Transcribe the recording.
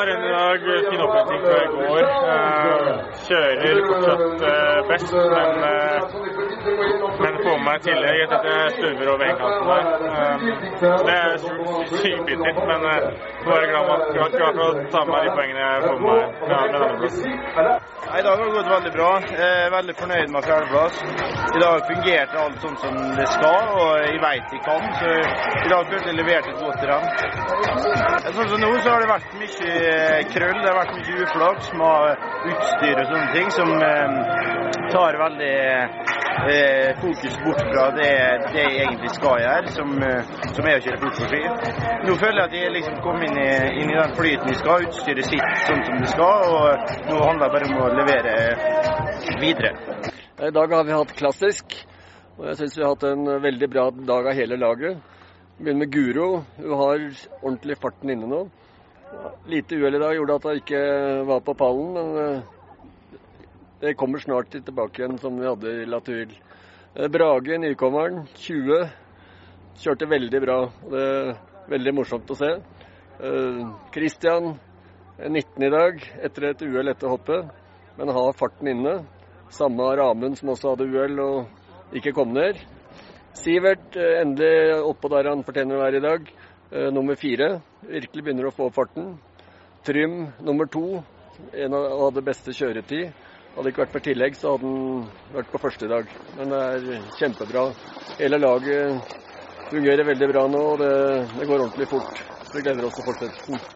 har en dag fin oppretning fra i går. Kjører fortsatt best, men, med meg i tillegg etter at jeg snurrer over veikanten der. Det er sykt men bare glad for å ta med de poengene jeg får med meg fra andreplass. I dag har det gått veldig bra. Jeg er veldig fornøyd med fjerdeplass. I dag fungerte alt sånn som det skal, og jeg veit jeg kan. Så i dag følte jeg leverte et godt renn. Sånn som nå så har det vært mye krøll, det har vært mye uflaks med utstyr og sånne ting som eh, tar veldig eh, fokus bort fra det, det jeg egentlig skal gjøre, som, som er å kjøre fort. Nå føler jeg at jeg liksom kom inn i, inn i den flyten jeg skal, utstyret sitt sånn som det skal, og nå handler det bare om å levere videre. I dag har vi hatt klassisk, og jeg syns vi har hatt en veldig bra dag av hele laget. Begynner med Guro. Hun har ordentlig farten inne nå. Lite uhell i dag gjorde at hun ikke var på pallen, men det kommer snart tilbake igjen som vi hadde i Latuil Brage, nykommeren, 20. Kjørte veldig bra. Det er veldig morsomt å se. Christian, 19 i dag, etter et uhell etter hoppet, men har farten inne. Samme Ramund som også hadde uhell og ikke kom ned. Sivert endelig oppå der han fortjener å være i dag. Nummer fire. Virkelig begynner å få opp farten. Trym nummer to. En av hadde beste kjøretid. Hadde det ikke vært for tillegg, så hadde han vært på første dag. Men det er kjempebra. Hele laget fungerer veldig bra nå, og det, det går ordentlig fort. Vi gleder oss til fortsettelsen.